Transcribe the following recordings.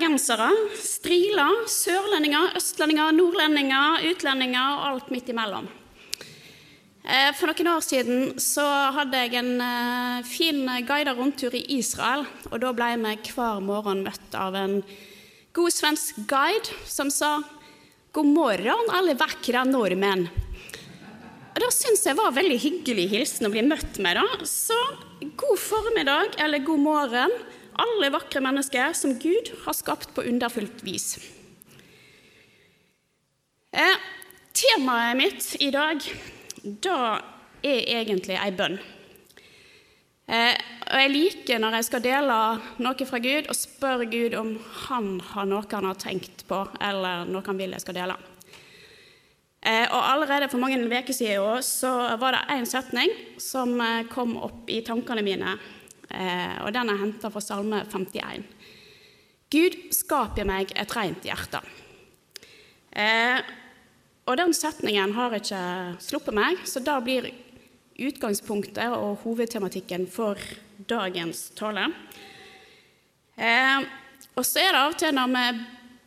Bergensere. Striler, sørlendinger, østlendinger, nordlendinger, utlendinger og alt midt imellom. Eh, For noen år siden så hadde jeg en eh, fin guidet rundtur i Israel. Og da ble vi hver morgen møtt av en god svensk guide som sa God morgen, alle vakre nordmenn. Og Det syns jeg var veldig hyggelig hilsen å bli møtt med. da. Så god formiddag eller god morgen, alle vakre mennesker som Gud har skapt på underfullt vis. Eh, temaet mitt i dag, da er egentlig ei bønn. Eh, og jeg liker når jeg skal dele noe fra Gud, og spør Gud om han har noe han har tenkt på, eller noe han vil jeg skal dele. Eh, og allerede for mange uker siden så var det én setning som eh, kom opp i tankene mine, og den er henta fra Salme 51. Gud, skap i meg et rent hjerte. Eh, og den setningen har ikke sluppet meg, så da blir utgangspunktet og hovedtematikken for dagens tale. Eh, og så er det av og til når vi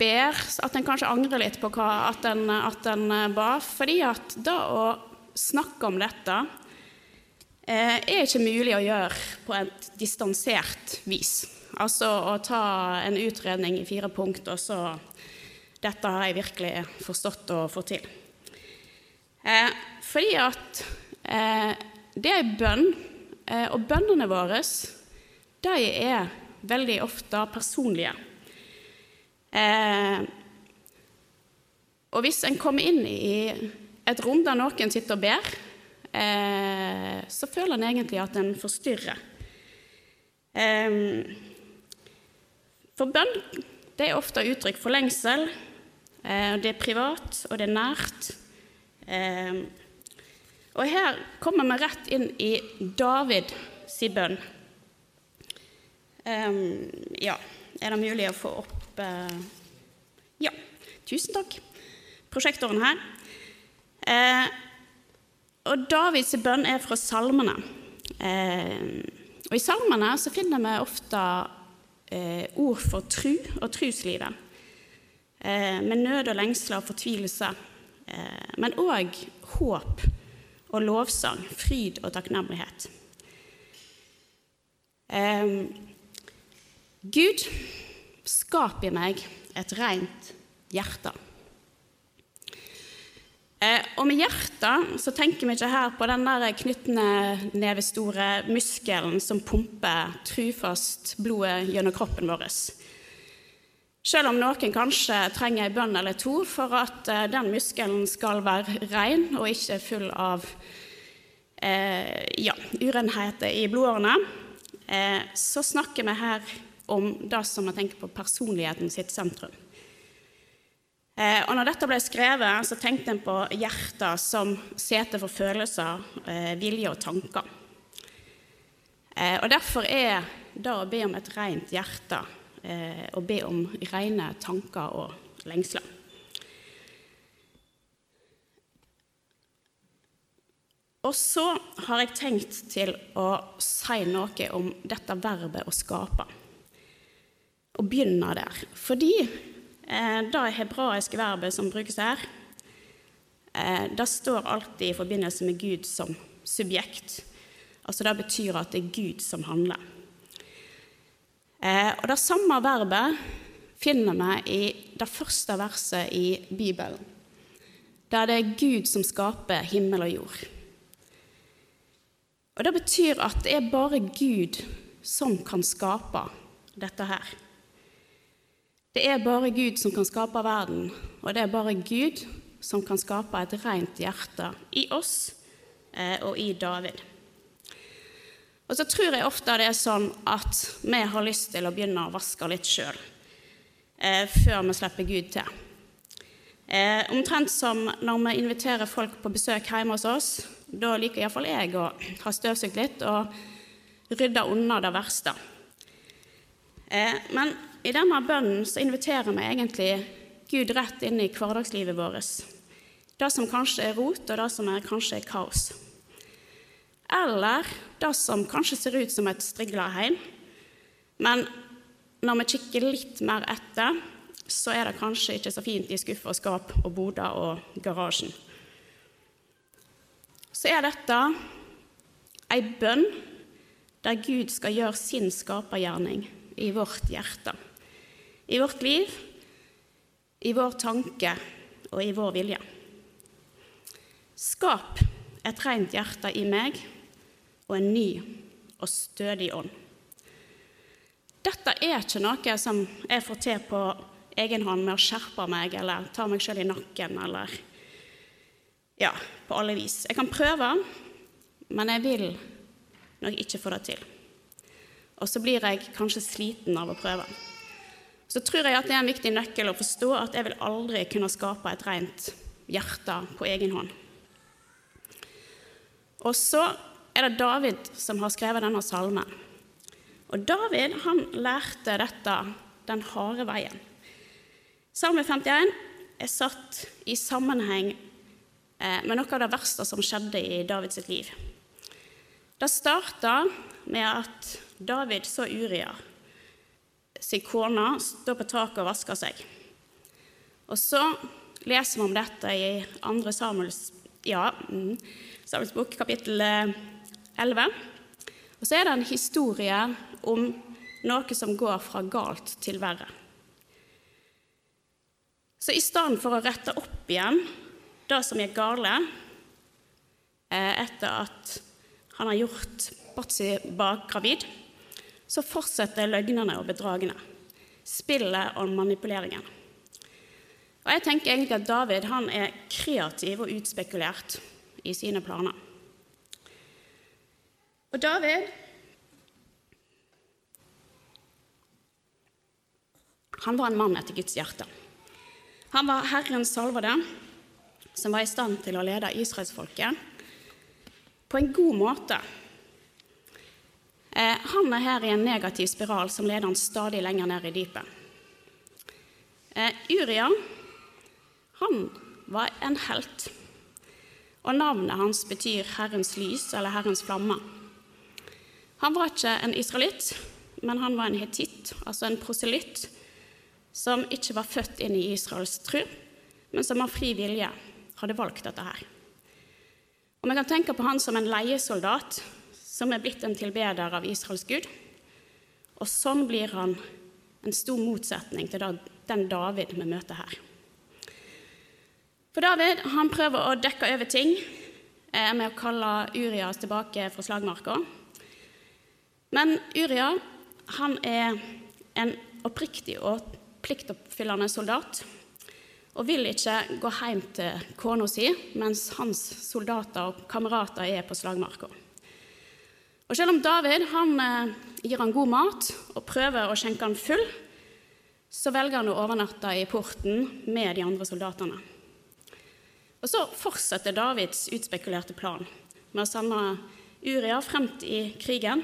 ber, at en kanskje angrer litt på hva, at en, at en ba. Fordi at da å snakke om dette eh, er ikke mulig å gjøre på et distansert vis. Altså å ta en utredning i fire punkt, og så Dette har jeg virkelig forstått og fått til. Eh, fordi at eh, det er bønn, eh, og bønnene våre de er veldig ofte personlige. Eh, og hvis en kommer inn i et rom der noen sitter og ber, eh, så føler en egentlig at en forstyrrer. Eh, for bønn det er ofte uttrykk for lengsel. Eh, det er privat, og det er nært. Eh, og her kommer vi rett inn i David sin bønn. Eh, ja, er det mulig å få opp eh, Ja, tusen takk. Prosjektoren her. Og Davids bønn er fra salmene. Eh, og I salmene så finner vi ofte eh, ord for tru og truslivet. Eh, med nød og lengsler og fortvilelse. Eh, men òg håp og lovsang, fryd og takknemlighet. Eh, Gud, skap i meg et rent hjerte. Eh, og med hjertet så tenker vi ikke her på den der knyttende nevestore muskelen som pumper trufast blodet gjennom kroppen vår. Selv om noen kanskje trenger ei bønn eller to for at eh, den muskelen skal være ren og ikke full av eh, ja, urenheter i blodårene, eh, så snakker vi her om det som vi tenker på personligheten sitt sentrum. Eh, og når dette ble skrevet, så tenkte en på hjertet som sete for følelser, eh, vilje og tanker. Eh, og derfor er det å be om et rent hjerte eh, å be om rene tanker og lengsler. Og så har jeg tenkt til å si noe om dette verbet 'å skape'. Og begynne der. Fordi det hebraiske verbet som brukes her, eh, det står alltid i forbindelse med Gud som subjekt. Altså Det betyr at det er Gud som handler. Eh, og Det samme verbet finner vi i det første verset i Bibelen, der det er Gud som skaper himmel og jord. Og Det betyr at det er bare Gud som kan skape dette her. Det er bare Gud som kan skape verden, og det er bare Gud som kan skape et rent hjerte i oss eh, og i David. Og så tror jeg ofte det er sånn at vi har lyst til å begynne å vaske litt sjøl eh, før vi slipper Gud til. Eh, omtrent som når vi inviterer folk på besøk hjemme hos oss. Da liker iallfall jeg å ha støvsugd litt og rydde unna det verste. Men i denne bønnen så inviterer vi egentlig Gud rett inn i hverdagslivet vårt. Det som kanskje er rot, og det som er kanskje er kaos. Eller det som kanskje ser ut som et striglaheim, men når vi kikker litt mer etter, så er det kanskje ikke så fint i skuff og skap og boder og garasjen. Så er dette ei bønn der Gud skal gjøre sin skapergjerning i vårt hjerte, i vårt liv, i vår tanke og i vår vilje. Skap et rent hjerte i meg og en ny og stødig ånd. Dette er ikke noe som jeg får til på egen hånd med å skjerpe meg eller ta meg sjøl i nakken eller Ja, på alle vis. Jeg kan prøve, men jeg vil nok ikke få det til. Og så blir jeg kanskje sliten av å prøve. Så tror jeg at det er en viktig nøkkel å forstå at jeg vil aldri kunne skape et rent hjerte på egen hånd. Og så er det David som har skrevet denne salmen. Og David han lærte dette den harde veien. Salme 51 er satt i sammenheng eh, med noe av det verste som skjedde i Davids liv. Det starta med at David så Uria, sin kone, stå på taket og vaske seg. Og så leser vi om dette i 2. Samuels, ja, mm, Samuels bok, kapittel 11. Eh, og så er det en historie om noe som går fra galt til verre. Så i stedet for å rette opp igjen det som gikk gale eh, etter at han har gjort Batzy bakgravid, så fortsetter løgnene og bedragene, spillet og manipuleringen. Og Jeg tenker egentlig at David han er kreativ og utspekulert i sine planer. Og David han var en mann etter Guds hjerte. Han var Herrens salvede, som var i stand til å lede israelsfolket på en god måte. Eh, han er her i en negativ spiral som leder han stadig lenger ned i dypet. Eh, Uria han var en helt, og navnet hans betyr 'Herrens lys' eller 'Herrens flamme'. Han var ikke en israelitt, men han var en hetitt, altså en proselytt, som ikke var født inn i Israels tro, men som av fri vilje hadde valgt dette her. Og Vi kan tenke på han som en leiesoldat som er blitt en tilbeder av Israels gud. Og sånn blir han en stor motsetning til den David vi møter her. For David han prøver å dekke over ting eh, med å kalle Urias tilbake fra slagmarka. Men Uria han er en oppriktig og pliktoppfyllende soldat og vil ikke gå hjem til kona si mens hans soldater og kamerater er på slagmarka. Og Selv om David han, eh, gir han god mat og prøver å skjenke han full, så velger han å overnatte i porten med de andre soldatene. Og Så fortsetter Davids utspekulerte plan med å sende Uria frem i krigen,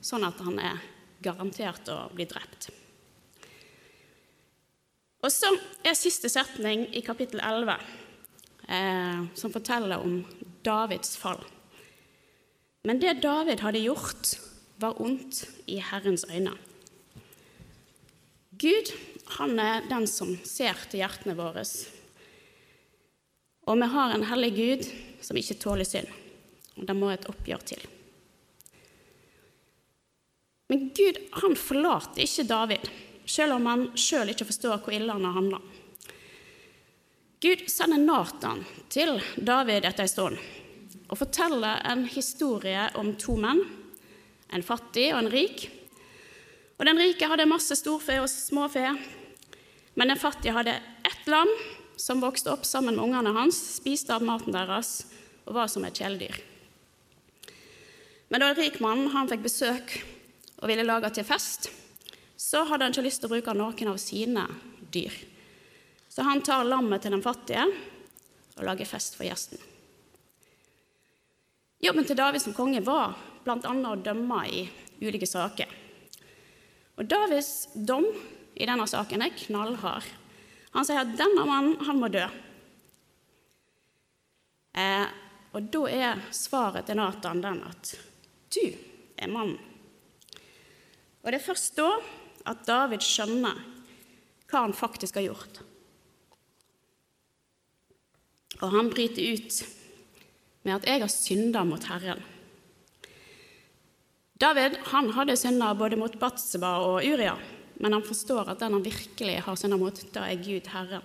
sånn at han er garantert å bli drept. Og så er siste setning i kapittel 11, eh, som forteller om Davids fall. Men det David hadde gjort, var ondt i Herrens øyne. Gud han er den som ser til hjertene våre. Og vi har en hellig Gud som ikke tåler synd. Og det må et oppgjør til. Men Gud han forlater ikke David selv om han sjøl ikke forstår hvor ille han har handla. Gud sender Nathan til David etter en stund og forteller en historie om to menn, en fattig og en rik. Og Den rike hadde masse storfe og småfe, men den fattige hadde ett lam som vokste opp sammen med ungene hans, spiste av maten deres og var som et kjæledyr. Men da en rik mann han fikk besøk og ville lage til fest, så hadde han ikke lyst til å bruke noen av sine dyr. Så han tar lammet til den fattige og lager fest for gjesten. Jobben til David som konge var bl.a. å dømme i ulike saker. Og Davids dom i denne saken er knallhard. Han sier at denne mannen han må dø. Eh, og da er svaret til Nathan den at du er mannen. Og det er først da at David skjønner hva han faktisk har gjort. Og han bryter ut med at 'jeg har synda mot Herren'. David han hadde synda både mot Batseba og Uria, men han forstår at den han virkelig har synda mot, da er Gud Herren,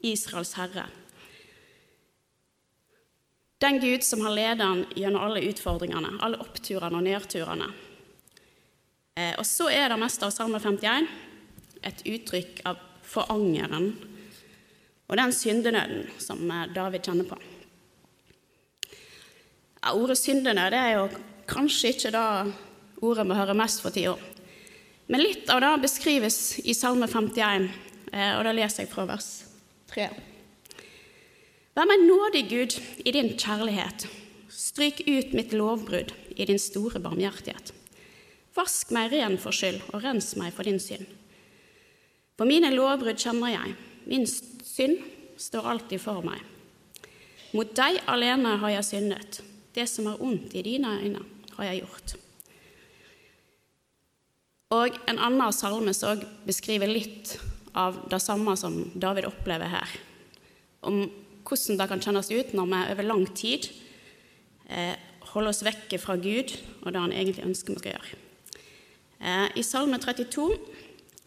Israels herre. Den Gud som har ledet han gjennom alle utfordringene, alle oppturene og nedturene. Eh, og så er det meste av Salme 51 et uttrykk av forangeren og den syndenøden som eh, David kjenner på. Ja, ordet 'syndene' det er jo kanskje ikke det ordet vi hører mest for tida. Men litt av det beskrives i Salme 51, eh, og da leser jeg fra vers 3. Vær meg nådig, Gud, i din kjærlighet. Stryk ut mitt lovbrudd i din store barmhjertighet. Vask meg ren for skyld, og rens meg for din synd. For mine lovbrudd kjenner jeg, min synd står alltid for meg. Mot deg alene har jeg syndet, det som er ondt i dine øyne, har jeg gjort. Og en annen salme som beskriver litt av det samme som David opplever her. Om hvordan det kan kjennes ut når vi over lang tid eh, holder oss vekke fra Gud og det han egentlig ønsker vi skal gjøre. Eh, I Salme 32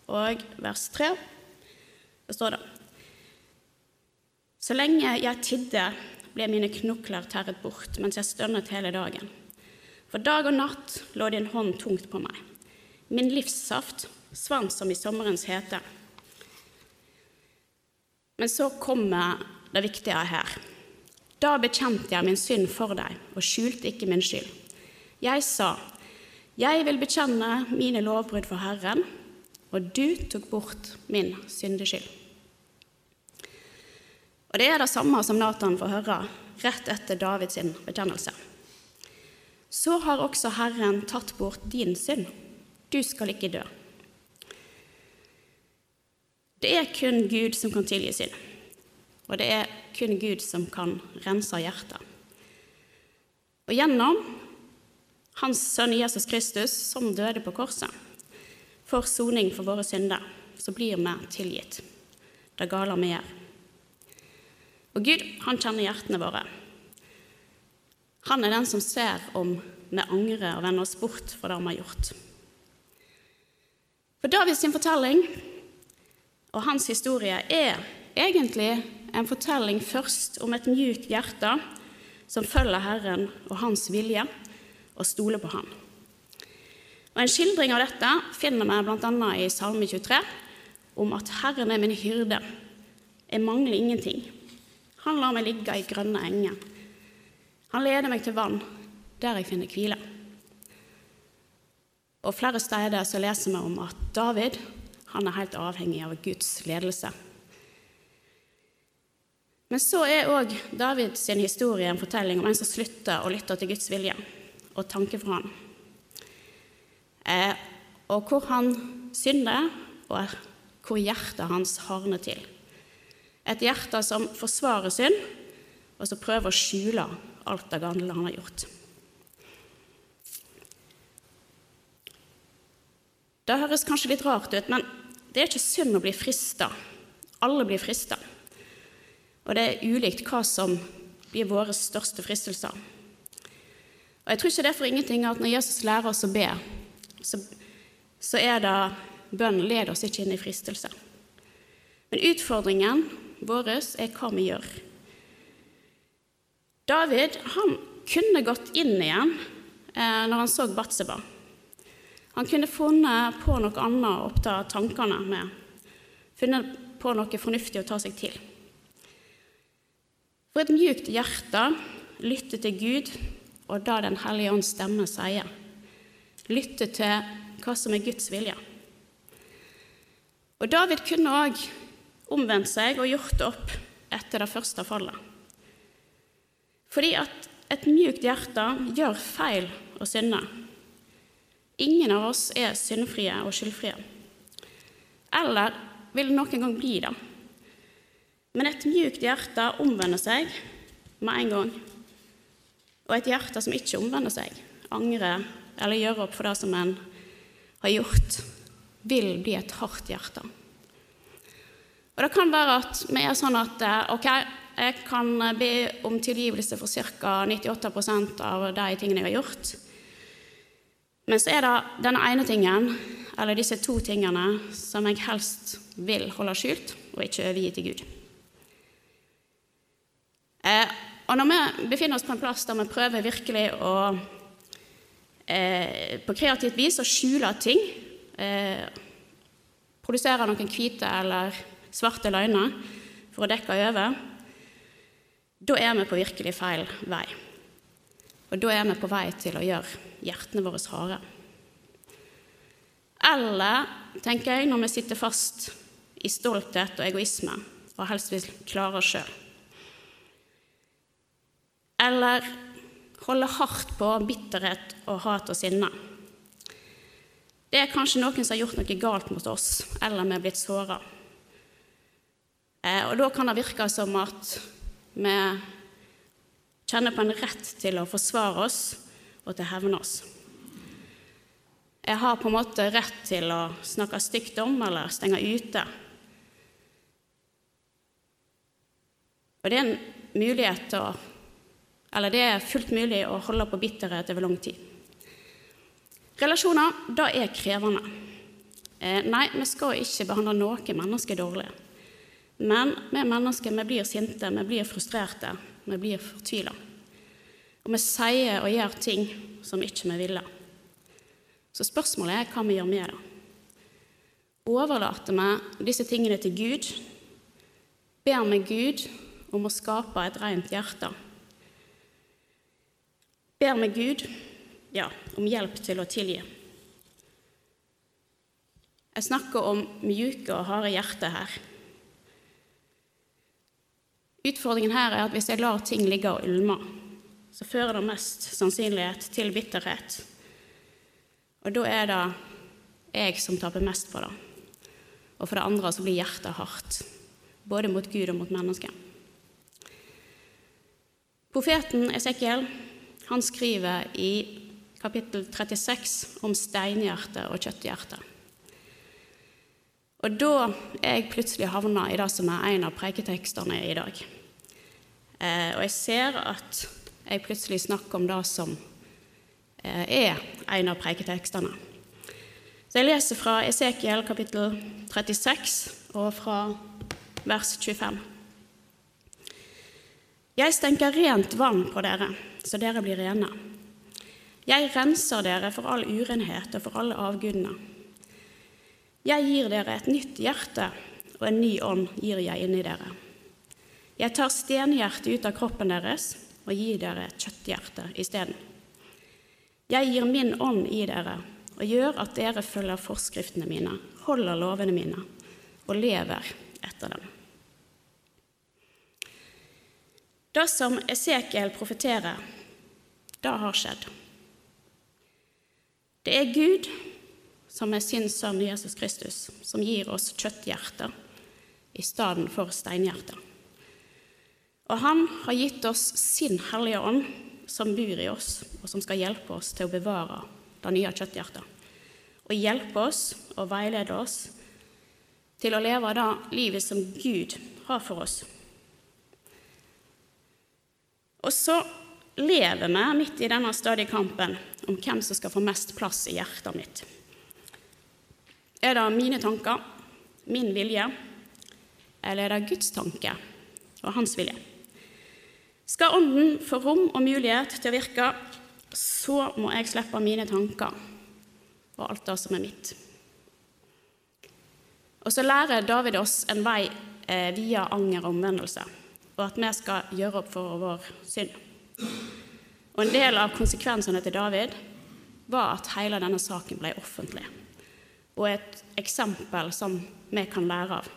og vers 3 det står det Så lenge jeg tidde, ble mine knokler terret bort mens jeg stønnet hele dagen. For dag og natt lå din hånd tungt på meg. Min livssaft svant som i sommerens hete. Men så kommer det viktige her. Da bekjente jeg min synd for deg og skjulte ikke min skyld. Jeg sa, jeg vil bekjenne mine lovbrudd for Herren, og du tok bort min syndeskyld. Og Det er det samme som Nathan får høre rett etter Davids bekjennelse. Så har også Herren tatt bort din synd. Du skal ikke dø. Det er kun Gud som kan tilgi synd, og det er kun Gud som kan rense hjertet. Og gjennom Hans Sønn Jesus Kristus, som døde på korset, for soning for våre synder, så blir vi tilgitt det gale vi gjør. Og Gud, han kjenner hjertene våre. Han er den som ser om vi angrer og vender oss bort fra det vi har gjort. For Davids fortelling og hans historie er egentlig en fortelling først om et mjukt hjerte som følger Herren og hans vilje og stoler på Han. Og En skildring av dette finner vi bl.a. i Salme 23, om at Herren er min hyrde. Jeg mangler ingenting. Han lar meg ligge i grønne enger. Han leder meg til vann, der jeg finner hvile. Og Flere steder så leser vi om at David han er helt avhengig av Guds ledelse. Men så er òg Davids historie en fortelling om en som slutter å lytte til Guds vilje og tanke fra han. Eh, og hvor han synder, og hvor hjertet hans hardner til. Et hjerte som forsvarer synd, og som prøver å skjule alt det gamle han har gjort. Det høres kanskje litt rart ut, men det er ikke synd å bli frista. Alle blir frista. Og det er ulikt hva som blir våre største fristelser. Og Jeg tror ikke det er for ingenting at når Jesus lærer oss å be, så, så er det bønnen leder oss ikke inn i fristelse. Men utfordringen vår er hva vi gjør. David han kunne gått inn igjen eh, når han så Batseba. Han kunne funnet på noe annet å oppta tankene med, funnet på noe fornuftig å ta seg til. For et mjukt hjerte lytter til Gud og det Den hellige ånds stemme sier. Lytter til hva som er Guds vilje. Og David kunne òg omvendt seg og gjort det opp etter det første fallet. Fordi at et mjukt hjerte gjør feil og synder. Ingen av oss er syndfrie og skyldfrie. Eller vil noen gang bli det. Men et mjukt hjerte omvender seg med en gang. Og et hjerte som ikke omvender seg, angrer eller gjør opp for det som en har gjort, vil bli et hardt hjerte. Og Det kan være at vi er sånn at eh, ok, jeg kan be om tilgivelse for ca. 98% av de tingene jeg har gjort. Men så er det denne ene tingen, eller disse to tingene, som jeg helst vil holde skjult og ikke overgi til Gud. Eh, og når vi befinner oss på en plass der vi prøver virkelig å eh, på kreativt vis å skjule ting, eh, produsere noen hvite eller svarte løgner for å dekke over, da er vi på virkelig feil vei. Og da er vi på vei til å gjøre hjertene våre harde. Eller, tenker jeg, når vi sitter fast i stolthet og egoisme og helst vil klare oss sjøl. Eller holde hardt på bitterhet og hat og sinne. Det er kanskje noen som har gjort noe galt mot oss, eller vi er blitt såra. Eh, og da kan det virke som at vi kjenner på en rett til å forsvare oss og til å hevne oss. Jeg har på en måte rett til å snakke stygt om eller stenge ute. Og det er en mulighet å Eller det er fullt mulig å holde på bitterhet over lang tid. Relasjoner, det er krevende. Eh, nei, vi skal ikke behandle noe menneske dårlig. Men vi mennesker vi blir sinte, vi blir frustrerte, vi blir fortvila. Og vi sier og gjør ting som ikke vi ville. Så spørsmålet er hva vi gjør med det. Overlater vi disse tingene til Gud? Ber vi Gud om å skape et rent hjerte? Ber vi Gud ja, om hjelp til å tilgi? Jeg snakker om mjuke og harde hjerter her. Utfordringen her er at hvis jeg lar ting ligge og ulme, så fører det mest sannsynlighet til bitterhet. Og da er det jeg som taper mest på det. Og for det andre så blir hjertet hardt, både mot Gud og mot mennesket. Profeten Esekiel han skriver i kapittel 36 om steinhjerte og kjøtthjerte. Og da er jeg plutselig havna i det som er en av preiketekstene i dag. Eh, og jeg ser at jeg plutselig snakker om det som eh, er en av preiketekstene. Så jeg leser fra Esekiel kapittel 36 og fra vers 25. Jeg stenker rent vann på dere, så dere blir rene. Jeg renser dere for all urenhet og for alle avgudene. Jeg gir dere et nytt hjerte, og en ny ånd gir jeg inni dere. Jeg tar stenhjertet ut av kroppen deres og gir dere et kjøtthjerte isteden. Jeg gir min ånd i dere og gjør at dere følger forskriftene mine, holder lovene mine og lever etter dem. Det som Esekiel profeterer, det har skjedd. Det er Gud som er sin sønn Jesus Kristus, som gir oss kjøtthjerter i stedet for steinhjerter. Og han har gitt oss sin Hellige Ånd, som bor i oss, og som skal hjelpe oss til å bevare det nye kjøtthjertet. Og hjelpe oss og veilede oss til å leve det livet som Gud har for oss. Og så lever vi midt i denne stadige kampen om hvem som skal få mest plass i hjertet mitt. Er det mine tanker, min vilje, eller er det Guds tanke og hans vilje? Skal Ånden få rom og mulighet til å virke, så må jeg slippe mine tanker og alt det som er mitt. Og så lærer David oss en vei eh, via anger og omvendelse, og at vi skal gjøre opp for vår synd. Og En del av konsekvensene til David var at hele denne saken ble offentlig og et eksempel som vi kan lære av.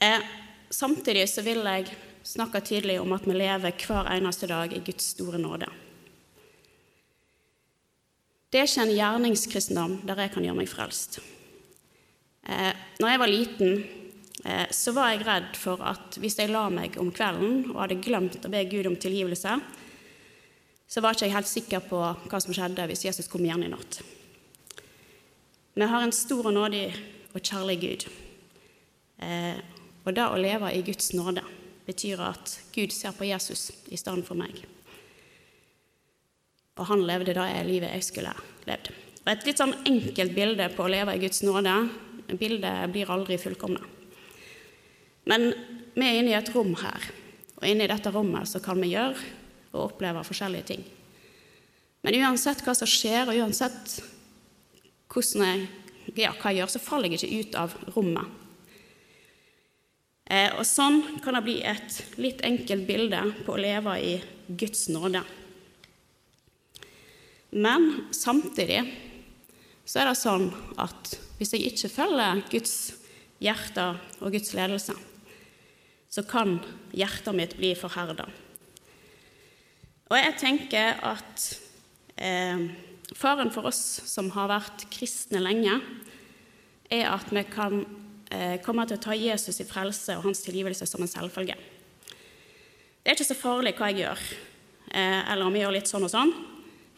Eh, samtidig så vil jeg snakke tydelig om at vi lever hver eneste dag i Guds store nåde. Det er ikke en gjerningskristendom der jeg kan gjøre meg frelst. Eh, når jeg var liten, eh, så var jeg redd for at hvis jeg la meg om kvelden og hadde glemt å be Gud om tilgivelse, så var ikke jeg helt sikker på hva som skjedde hvis Jesus kom igjen i natt. Vi har en stor og nådig og kjærlig Gud. Eh, og det å leve i Guds nåde betyr at Gud ser på Jesus i stedet for meg. Og han levde det livet jeg skulle levd. Og Et litt sånn enkelt bilde på å leve i Guds nåde. Bildet blir aldri fullkomne. Men vi er inne i et rom her, og inne i dette rommet så kan vi gjøre og opplever forskjellige ting. Men uansett hva som skjer, og uansett jeg, ja, hva jeg gjør, så faller jeg ikke ut av rommet. Eh, og sånn kan det bli et litt enkelt bilde på å leve i Guds nåde. Men samtidig så er det sånn at hvis jeg ikke følger Guds hjerte og Guds ledelse, så kan hjertet mitt bli forherda. Og jeg tenker at eh, faren for oss som har vært kristne lenge, er at vi kan eh, komme til å ta Jesus i frelse og hans tilgivelse som en selvfølge. Det er ikke så farlig hva jeg gjør, eh, eller om jeg gjør litt sånn og sånn,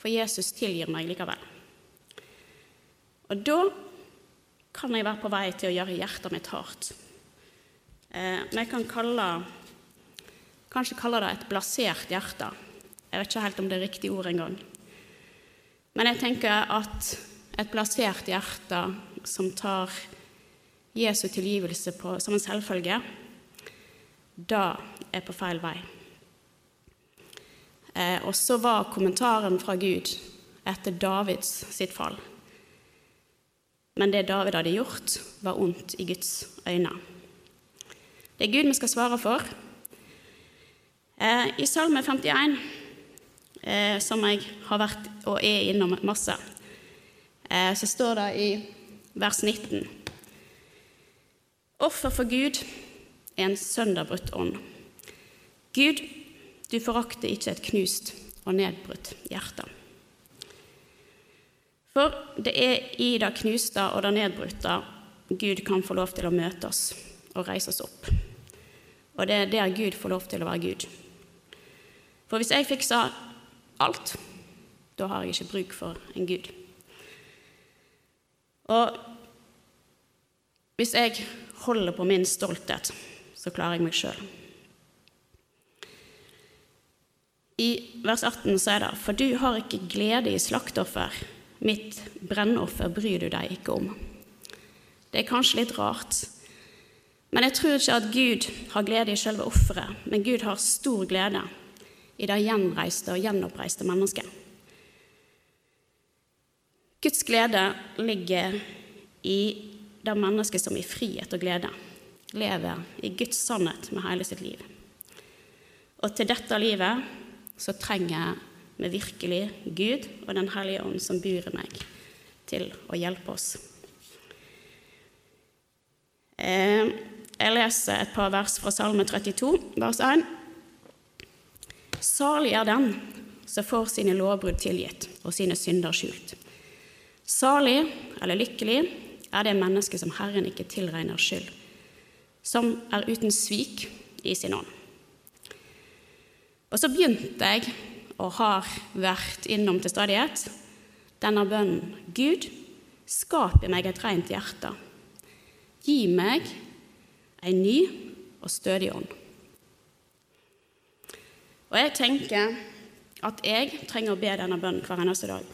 for Jesus tilgir meg likevel. Og da kan jeg være på vei til å gjøre hjertet mitt hardt. Eh, vi kan kalle, kanskje kalle det et blasert hjerte. Jeg vet ikke helt om det er riktig ord engang. Men jeg tenker at et plassert hjerte som tar Jesu tilgivelse på, som en selvfølge, da er på feil vei. Eh, og så var kommentaren fra Gud etter Davids sitt fall. Men det David hadde gjort, var ondt i Guds øyne. Det er Gud vi skal svare for. Eh, I Salme 51 eh, som jeg har vært og er innom masse, eh, så står det i vers 19 Offer for Gud er en sønderbrutt ånd. Gud, du forakter ikke et knust og nedbrutt hjerte. For det er i det knuste og det nedbrutte Gud kan få lov til å møte oss og reise oss opp. Og det er der Gud får lov til å være Gud. For hvis jeg fikser alt, da har jeg ikke bruk for en gud. Og hvis jeg holder på min stolthet, så klarer jeg meg sjøl. I vers 18 så er det For du har ikke glede i slaktoffer, mitt brennoffer bryr du deg ikke om. Det er kanskje litt rart, men jeg tror ikke at Gud har glede i selve offeret, men Gud har stor glede i det gjenreiste og gjenoppreiste mennesket. Guds glede ligger i det mennesket som i frihet og glede lever i Guds sannhet med hele sitt liv. Og til dette livet så trenger vi virkelig Gud og Den hellige ånd som bor i meg, til å hjelpe oss. Eh, jeg leser et par vers fra Salme 32, vers 1. Salig er den som får sine lovbrudd tilgitt og sine synder skjult. Salig, eller lykkelig, er det mennesket som Herren ikke tilregner skyld, som er uten svik i sin ånd. Og så begynte jeg, og har vært innom til stadighet, denne bønnen. Gud, skap i meg et rent hjerte. Gi meg en ny og stødig ånd. Og jeg tenker at jeg trenger å be denne bønnen hver eneste dag.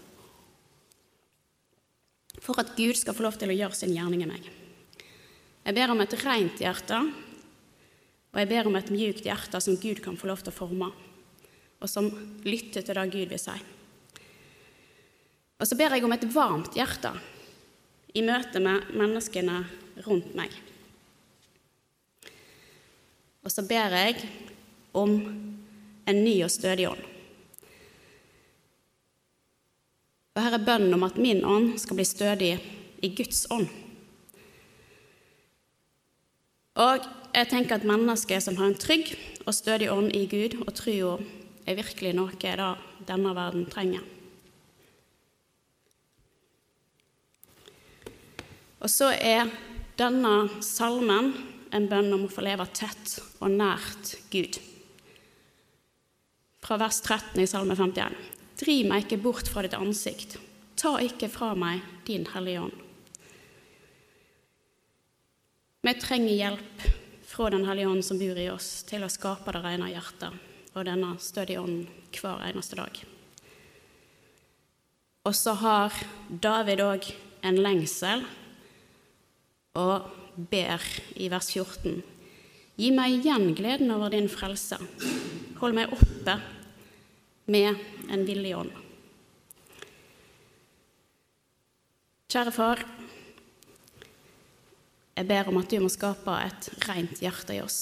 For at Gud skal få lov til å gjøre sin gjerning i meg. Jeg ber om et rent hjerte, og jeg ber om et mjukt hjerte som Gud kan få lov til å forme, og som lytter til det Gud vil si. Og så ber jeg om et varmt hjerte i møte med menneskene rundt meg. Og så ber jeg om en ny og stødig ånd. Og her er bønnen om at min ånd skal bli stødig i Guds ånd. Og jeg tenker at mennesker som har en trygg og stødig ånd i Gud og trua, er virkelig noe da denne verden trenger. Og så er denne salmen en bønn om å få leve tett og nært Gud. Fra vers 13 i Salme 51. Driv meg ikke bort fra ditt ansikt. Ta ikke fra meg din Hellige Ånd. Vi trenger hjelp fra Den hellige ånd som bor i oss, til å skape det rene hjertet og denne stødige ånden hver eneste dag. Og så har David òg en lengsel og ber i vers 14. Gi meg igjen gleden over din frelse. Hold meg oppe med en villig ånd. Kjære far, jeg ber om at du må skape et rent hjerte i oss.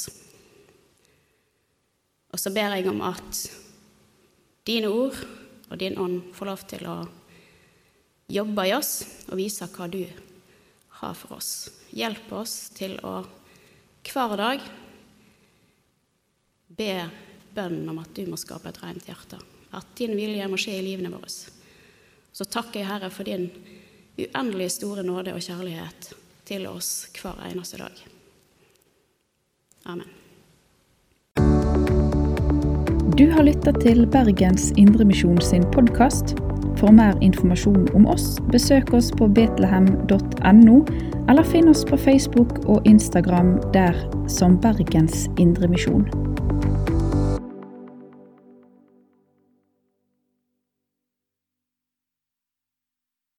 Og så ber jeg om at dine ord og din ånd får lov til å jobbe i oss og vise hva du har for oss. Hjelp oss til å hver dag be bønnen om at du må skape et rent hjerte. At din vilje må skje i livene våre. Så takker jeg, Herre, for din uendelig store nåde og kjærlighet til oss hver eneste dag. Amen. Du har lytta til Bergens Indremisjon sin podkast. For mer informasjon om oss, besøk oss på betlehem.no, eller finn oss på Facebook og Instagram der som Bergens Indremisjon.